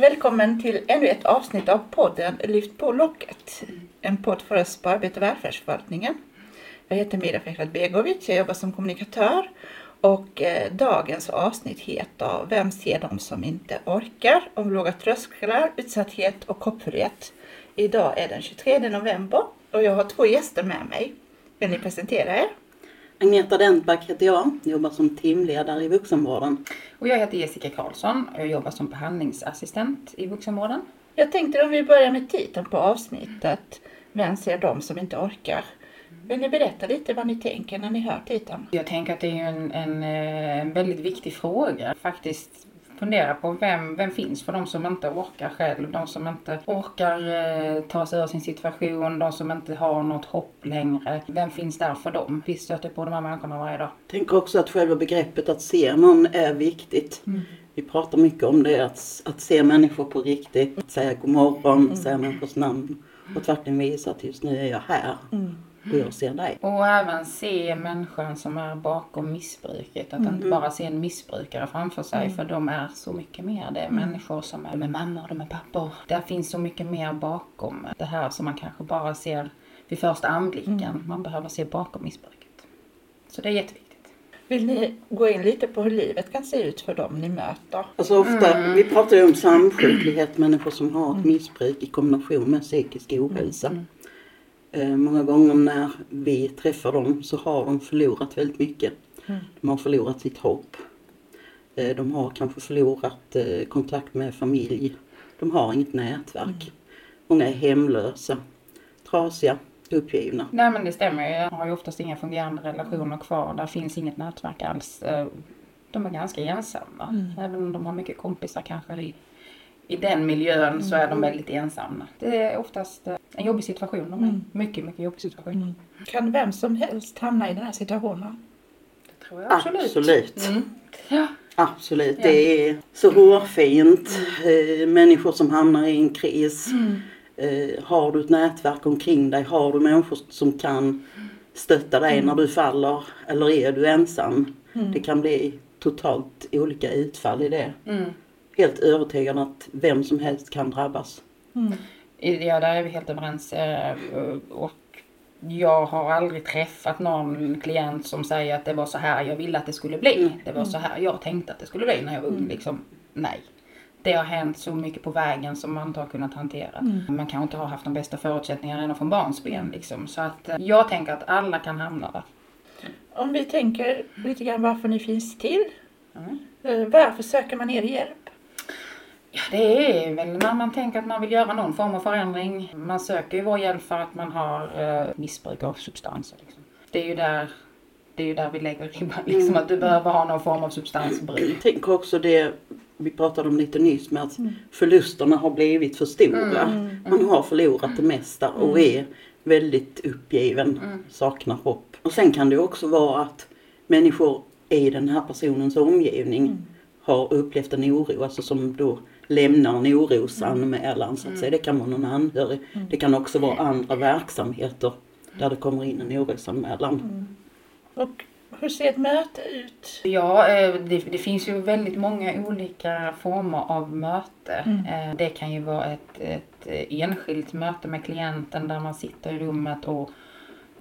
Välkommen till ännu ett avsnitt av podden Lyft på locket. En podd för oss på Arbete och välfärdsförvaltningen. Jag heter Mira Fekrat Begovic, jag jobbar som kommunikatör och eh, dagens avsnitt heter Vem ser de som inte orkar? Om låga trösklar, utsatthet och hoppfullhet. Idag är den 23 november och jag har två gäster med mig. Vill ni presentera er? Agneta Dentback heter jag, jobbar som teamledare i vuxenvården. Och jag heter Jessica Karlsson och jag jobbar som behandlingsassistent i vuxenvården. Jag tänkte om vi börjar med titeln på avsnittet. Vem ser de som inte orkar? Vill ni berätta lite vad ni tänker när ni hör titeln? Jag tänker att det är en, en, eh, en väldigt viktig fråga. Faktiskt fundera på vem, vem finns för de som inte orkar själv, de som inte orkar eh, ta sig ur sin situation, de som inte har något hopp längre. Vem finns där för dem? Vi stöter på de här människorna varje dag. Jag tänker också att själva begreppet att se någon är viktigt. Mm. Vi pratar mycket om det, att, att se människor på riktigt, att säga god morgon, mm. säga människors namn och verkligen visa att just nu är jag här. Mm och jag ser dig. Och även se människan som är bakom missbruket. Att mm. inte bara se en missbrukare framför sig mm. för de är så mycket mer. Det är mm. människor som är med mammor, de är pappor. Där finns så mycket mer bakom det här som man kanske bara ser vid första anblicken. Mm. Man behöver se bakom missbruket. Så det är jätteviktigt. Vill ni gå in lite på hur livet kan se ut för dem ni möter? Alltså ofta, mm. vi pratar ju om samsjuklighet, människor som har ett missbruk i kombination med psykisk ohälsa. Mm. Eh, många gånger när vi träffar dem så har de förlorat väldigt mycket. Mm. De har förlorat sitt hopp. Eh, de har kanske förlorat eh, kontakt med familj. De har inget nätverk. Mm. Många är hemlösa, trasiga, uppgivna. Nej men det stämmer ju. Jag har ju oftast inga fungerande relationer kvar. Där finns inget nätverk alls. De är ganska ensamma. Mm. Även om de har mycket kompisar kanske i den miljön mm. så är de mm. väldigt ensamma. Det är oftast eh, en jobbig situation. De är mm. Mycket, mycket jobbig situation. Mm. Kan vem som helst hamna i den här situationen? Det tror jag absolut. Absolut. Mm. Ja. Absolut. Ja. Det är så hårfint. Mm. Eh, människor som hamnar i en kris. Eh, har du ett nätverk omkring dig? Har du människor som kan stötta dig när du faller? Eller är du ensam? Det kan bli totalt olika utfall i det helt övertygad att vem som helst kan drabbas. Mm. Ja, där är vi helt överens. Eh, och jag har aldrig träffat någon klient som säger att det var så här jag ville att det skulle bli. Mm. Det var så här jag tänkte att det skulle bli när jag var ung. Mm. Liksom, nej. Det har hänt så mycket på vägen som man inte har kunnat hantera. Mm. Man kanske inte har haft de bästa förutsättningarna redan från barnsben. Liksom. Så att eh, jag tänker att alla kan hamna där. Om vi tänker lite grann varför ni finns till. Mm. Eh, varför söker man er hjälp? Ja, det är väl när man tänker att man vill göra någon form av förändring. Man söker ju vår hjälp för att man har eh, missbruk av substanser. Liksom. Det är ju där det är ju där vi lägger ribban, liksom, mm. att du behöver ha någon form av substansbruk. Jag tänker också det vi pratade om lite nyss med att mm. förlusterna har blivit för stora. Mm. mm. Man har förlorat det mesta och är väldigt uppgiven, mm. saknar hopp. Och sen kan det också vara att människor i den här personens omgivning har upplevt en oro, alltså som då lämnar en orosanmälan så att säga. Det kan vara någon anhörig. Mm. Det kan också vara andra verksamheter där det kommer in en orosanmälan. Mm. Och hur ser ett möte ut? Ja, eh, det, det, finns ju väldigt många olika former av möte. Mm. Eh, det kan ju vara ett, ett enskilt möte med klienten där man sitter i rummet och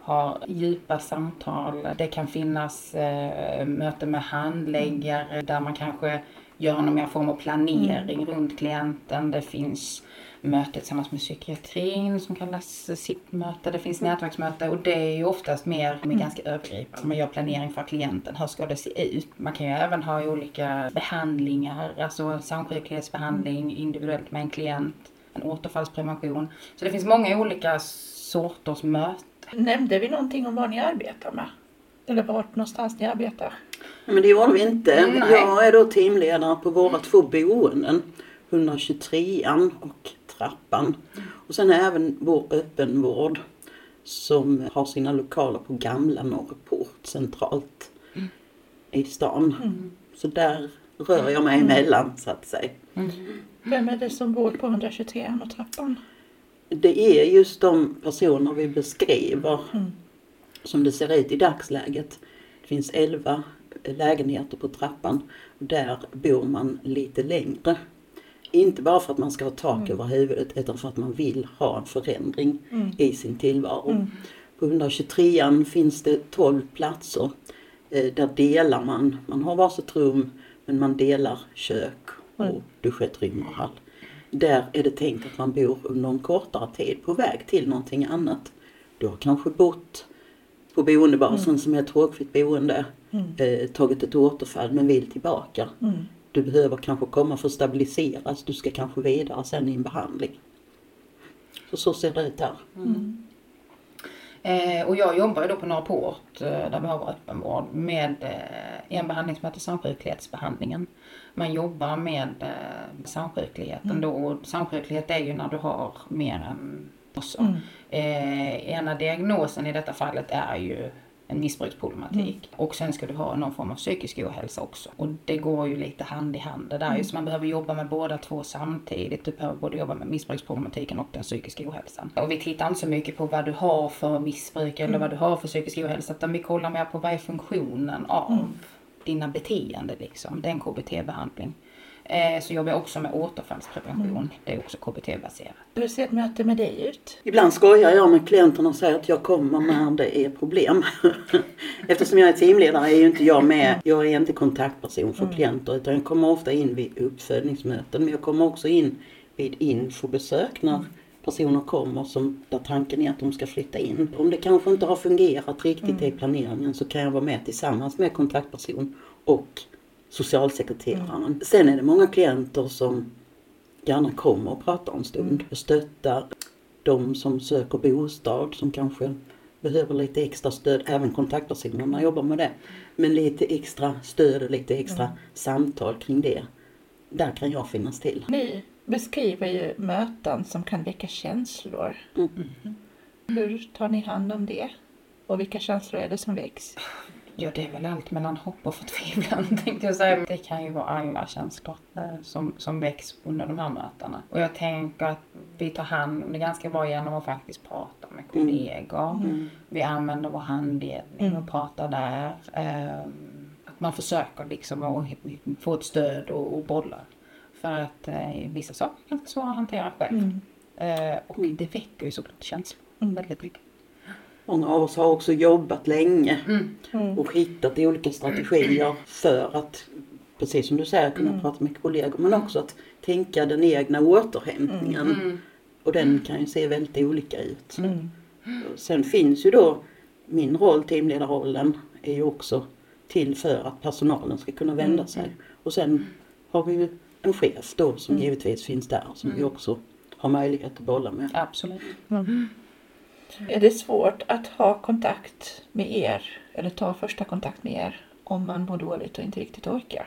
har djupa samtal. Det kan finnas eh, möten med handläggare där man kanske göra någon form av planering mm. runt klienten. Det finns möte tillsammans med psykiatrin som kallas SIP-möte. Det finns nätverksmöte och det är ju oftast mer med mm. ganska övergripande. Man gör planering för klienten. Hur ska det se ut? Man kan ju även ha olika behandlingar, alltså samsjuklighetsbehandling individuellt med en klient, en återfallsprevention. Så det finns många olika sorters möten. Nämnde vi någonting om vad ni arbetar med? Eller vart någonstans ni arbetar? Men det gjorde vi inte. Nej. Jag är då teamledare på våra två boenden. 123an och Trappan. Och sen även vår öppenvård som har sina lokaler på Gamla Norrport centralt mm. i stan. Mm. Så där rör jag mig emellan så att säga. Mm. Vem är det som bor på 123 och Trappan? Det är just de personer vi beskriver mm. som det ser ut i dagsläget. Det finns 11 lägenheter på trappan. Där bor man lite längre Inte bara för att man ska ha tak över huvudet utan för att man vill ha en förändring i sin tillvaro. På 123an finns det 12 platser. Eh, där delar man, man har varsitt rum men man delar kök och duschutrymme och hall. Där är det tänkt att man bor under en kortare tid på väg till någonting annat. Du har kanske bott på boendebasen som är ett drogfritt boende, eh, tagit ett återfall men vill tillbaka. Du behöver kanske komma för att stabiliseras, du ska kanske vidare sen i en behandling. Så, så ser det ut här. Eh, och jag jobbar ju då på Norrport eh, där vi har öppenvård med eh, en behandling som heter samsjuklighetsbehandlingen. Man jobbar med eh, samsjukligheten då och samsjuklighet är ju när du har mer än också. Eh, ena diagnosen i detta fallet är ju en missbruksproblematik. Och sen ska du ha någon form av psykisk ohälsa också. Och det går ju lite hand i hand det där. Så man behöver jobba med båda två samtidigt. Du behöver både jobba med missbruksproblematiken och den psykiska ohälsan. Och vi tittar inte så mycket på vad du har för missbruk eller vad du har för psykisk ohälsa. Utan vi kollar mer på vad är funktionen av dina beteenden liksom. Det är en KBT-behandling. Eh, så jobbar jag också med återfallsprevention. Det är också KBT-baserat. Hur ser ett möte med dig ut? Ibland skojar jag med klienterna och säger att jag kommer när det är problem. Eftersom jag är teamledare är ju inte jag med. Jag är inte kontaktperson för klienter utan jag kommer ofta in vid uppföljningsmöten. Men jag kommer också in vid infobesök när personer kommer som, där tanken är att de ska flytta in. Om det kanske inte har fungerat riktigt i planeringen så kan jag vara med tillsammans med kontaktperson och socialsekreteraren. Sen är det många klienter som gärna kommer och pratar en stund och stöttar de som söker bostad som kanske behöver lite extra stöd. Även kontaktpersonerna jobbar med det. Men lite extra stöd och lite extra samtal kring det. Där kan jag finnas till. Ni beskriver ju möten som kan väcka känslor. Hur tar ni hand om det? Och vilka känslor är det som väcks? Ja, det är väl allt mellan hopp och förtvivlan tänkte jag säga. Det kan ju vara alla känslor eh, som, som väcks under de här mötena. Och jag tänker att vi tar hand om det ganska bra genom att faktiskt prata med kollegor. Vi använder vår handledning och pratar där. Ehm, att man försöker liksom att få ett stöd och, och bolla. För att eh, vissa saker är ganska svåra att hantera själv. Eh, och det väcker ju såklart känslor väldigt mycket. Många av oss har också jobbat länge och hittat olika strategier för att, precis som du säger, kunna prata med kollegor men också att tänka den egna återhämtningen. Och den kan ju se väldigt olika ut. Sen finns ju då min roll, teamledarrollen, är ju också till för att personalen ska kunna vända sig. Och sen har vi ju en chef då som givetvis finns där som vi också har möjlighet att bolla med. Absolut. Är det svårt att ha kontakt med er eller ta första kontakt med er om man mår dåligt och inte riktigt orkar?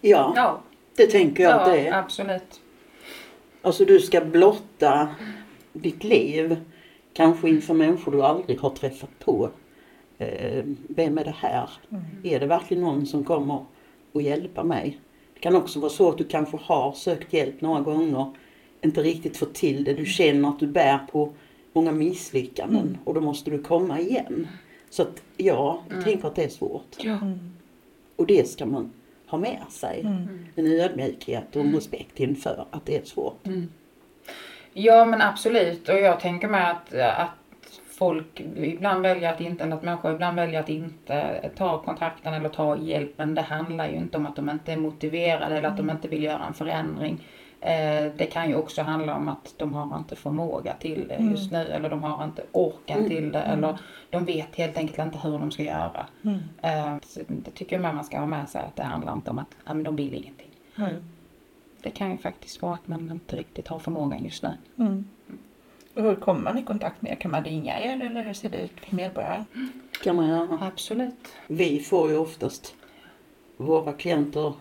Ja, Ja, det tänker jag att det är. absolut. Alltså du ska blotta ditt liv, kanske inför människor du aldrig har träffat på. Eh, vem är det här? Är det verkligen någon som kommer att hjälpa mig? Det kan också vara så att du kanske har sökt hjälp några gånger, inte riktigt fått till det. Du känner att du bär på många misslyckanden och då måste du komma igen. Så att ja, jag tänker att det är svårt. Ja. Och det ska man ha med sig. En ödmjukhet och en respekt inför att det är svårt. Ja men absolut och jag tänker mig att, att folk ibland väljer att inte, eller att människor ibland väljer att inte ta kontakten eller ta hjälpen. Det handlar ju inte om att de inte är motiverade eller att de inte vill göra en förändring. Eh, det kan ju också handla om att de har inte förmåga till det just nu eller de har inte orken till det eller de vet helt enkelt inte hur de ska göra. Eh, så det tycker jag man ska ha med sig att det handlar inte om att ja, men de vill ingenting. Det kan ju faktiskt vara att man inte riktigt har förmågan just nu. Och hur kommer man i kontakt med er? Kan man ringa er eller hur ser det ut för medborgare? kan man göra. Absolut. Vi får ju oftast våra klienter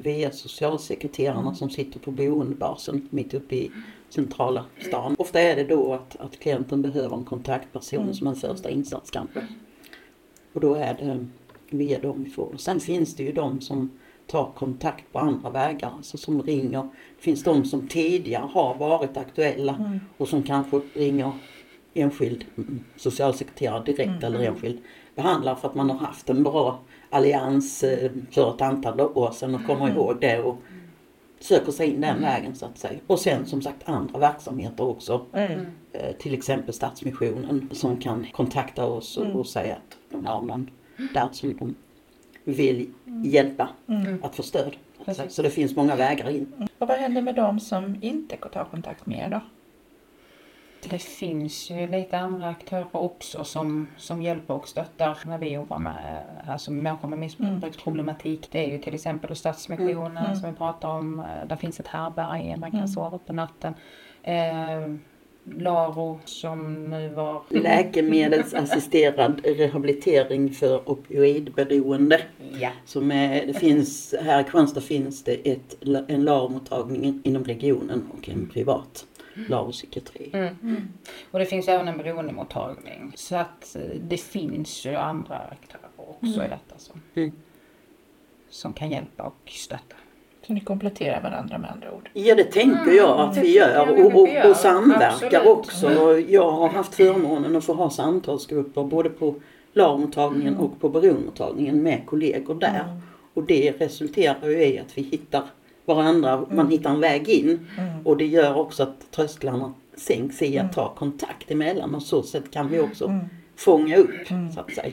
via socialsekreterarna som sitter på boendebasen mitt uppe i centrala stan. Ofta är det då att, att klienten behöver en kontaktperson som en första insats kanske. Och då är det via dem vi får. Sen finns det ju de som tar kontakt på andra vägar, alltså som ringer. Det finns de som tidigare har varit aktuella och som kanske ringer enskild mm, socialsekreterare direkt eller enskild behandlare för att man har haft en bra allians eh, för ett antal år sedan och kommer ihåg det och söker sig in den vägen så att säga. Och sen som sagt andra verksamheter också. Mm. Eh, till exempel Stadsmissionen som kan kontakta oss och, och säga att de har någon där som de vill hjälpa att få stöd. Så. Precis. det finns många vägar in. Och vad händer med de som inte kan ta kontakt med er då? Det finns ju lite andra aktörer också som, som hjälper och stöttar när vi jobbar med alltså människor med missbruksproblematik. Det är ju till exempel Stadsmissionen som vi pratar om. Där finns ett härbärge, man kan sova på natten. Eh, Laro som nu var... Läkemedelsassisterad rehabilitering för opioidberoende. Ja. Som är, det finns, här i Kristianstad finns det ett, en LARO-mottagning inom regionen och en privat LARO-psykiatri. Mm. Och det finns även en beroendemottagning. Så att eh, det finns ju andra aktörer också i detta som, Mm. som kan hjälpa och stötta. Så ni kompletterar varandra med andra ord. Ja det tänker jag att det vi gör och, och, och samverkar Absolut. också. Jag har haft förmånen att få ha samtalsgrupper både på LAR-mottagningen och på beroendemottagningen med kollegor där. Och det resulterar ju i att vi hittar varandra, man hittar en väg in. Och det gör också att trösklarna sänks i att ta kontakt emellan och så sätt kan vi också fånga upp så att säga.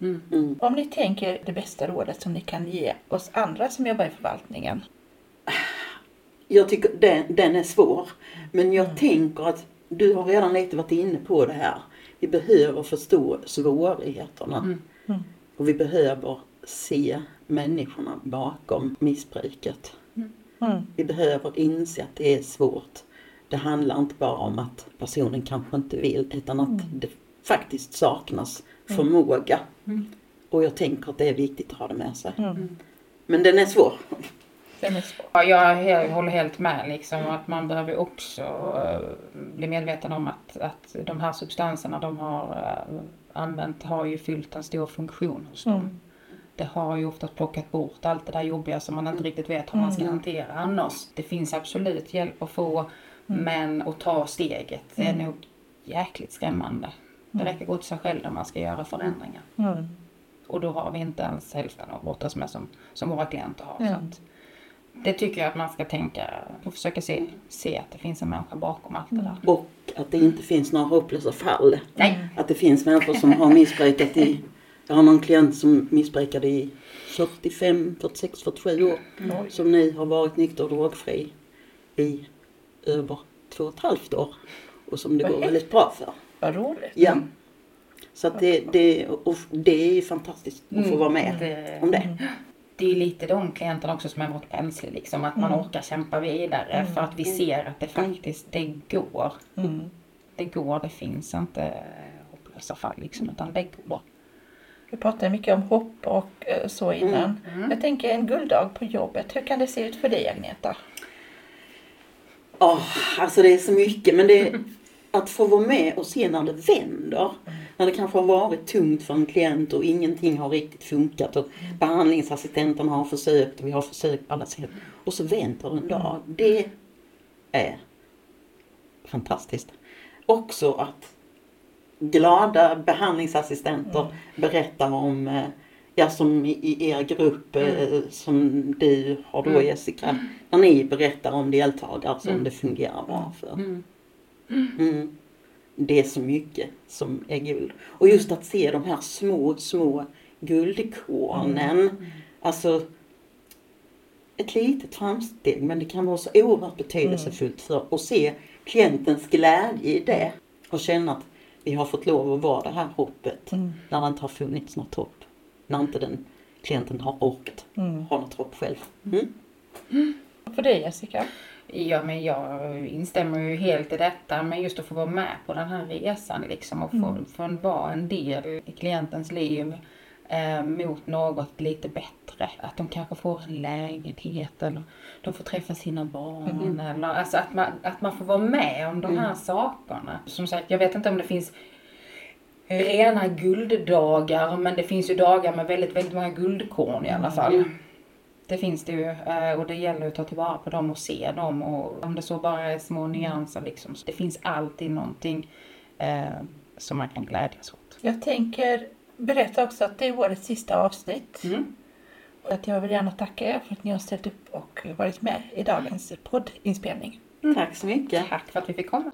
Mm. Om ni tänker det bästa rådet som ni kan ge oss andra som jobbar i förvaltningen. Jag tycker den, den är svår. Men jag tänker att du har redan lite varit inne på det här. Vi behöver förstå svårigheterna. Och vi behöver se människorna bakom missbruket. Mm. Vi behöver inse att det är svårt. Det handlar inte bara om att personen kanske inte vill utan att det faktiskt saknas förmåga. Och jag tänker att det är viktigt att ha det med sig. Men den är svår. Den är svår. Ja, jag håller helt med liksom att man behöver också eh, bli medveten om att, att de här substanserna de har eh, använt har ju fyllt en stor funktion hos dem. Det har ju oftast plockat bort allt det där jobbiga som man inte riktigt vet hur man ska hantera annars. Det finns absolut hjälp att få men att ta steget det är nog jäkligt skrämmande. Det räcker gå till sig själv när man ska göra förändringar. Mm. Och då har vi inte ens hälften av brottas med som, som våra klienter har. Så att, det tycker jag att man ska tänka och försöka se, se att det finns en människa bakom allt det där. Och att det inte finns några hopplösa fall. Nej. Att det finns människor som har missbrukat i... Jag har någon klient som missbrukade i 45, 46, 47 år. Som nu har varit nykter och drogfri i över två och ett halvt år. Och som det Vad går väldigt bra för. Vad roligt. Ja. Så att det, det, och det är fantastiskt att få vara med Det, om det. det är lite de klienterna också som är vårt pensel liksom. Att man orkar kämpa vidare för att vi ser att det faktiskt, det går. Mm. Det går, det finns inte hopplösa fall liksom. Utan det går. Vi pratade mycket om hopp och eh, så innan. Jag tänker en gulddag på jobbet. Hur kan det se ut för dig Agneta? Åh, alltså det är så mycket men det är att få vara med och se när det vänder. När det kanske har varit tungt för en klient och ingenting har riktigt funkat och behandlingsassistenterna har försökt och vi har försökt på alla sätt. Och så vänder en dag. Det är fantastiskt. Också att glada behandlingsassistenter berättar om eh, Ja, som i, er grupp eh, som du har då Jessica. När ni berättar om deltagare som det fungerar bra för. Mm. Det är så mycket som är guld. Och just att se de här små, små guldkornen. Alltså ett litet framsteg men det kan vara så oerhört betydelsefullt för att se klientens glädje i det. Och känna att vi har fått lov att vara det här hoppet när det inte har funnits något hopp. När inte den klienten har orkat ha något hopp själv. Mm. Och för dig Jessica? Ja, men jag instämmer ju helt i detta. Men just att få vara med på den här resan liksom och få, få vara en del i klientens liv eh, mot något lite bättre. Att de kanske får en lägenhet eller de får träffa sina barn. Eller, alltså att man, att man får vara med om de här sakerna. Som sagt, jag vet inte om det finns rena gulddagar men det finns ju dagar med väldigt, väldigt många guldkorn i alla fall. Det finns det ju eh, och det gäller att ta tillvara på dem och se dem och om det så bara är små nyanser liksom. Så det finns alltid någonting eh, som man kan glädjas åt. Jag tänker berätta också att det är årets sista avsnitt. Mm. Att jag vill gärna tacka er för att ni har ställt upp och varit med i dagens poddinspelning. Tack så mycket. Tack för att vi fick komma.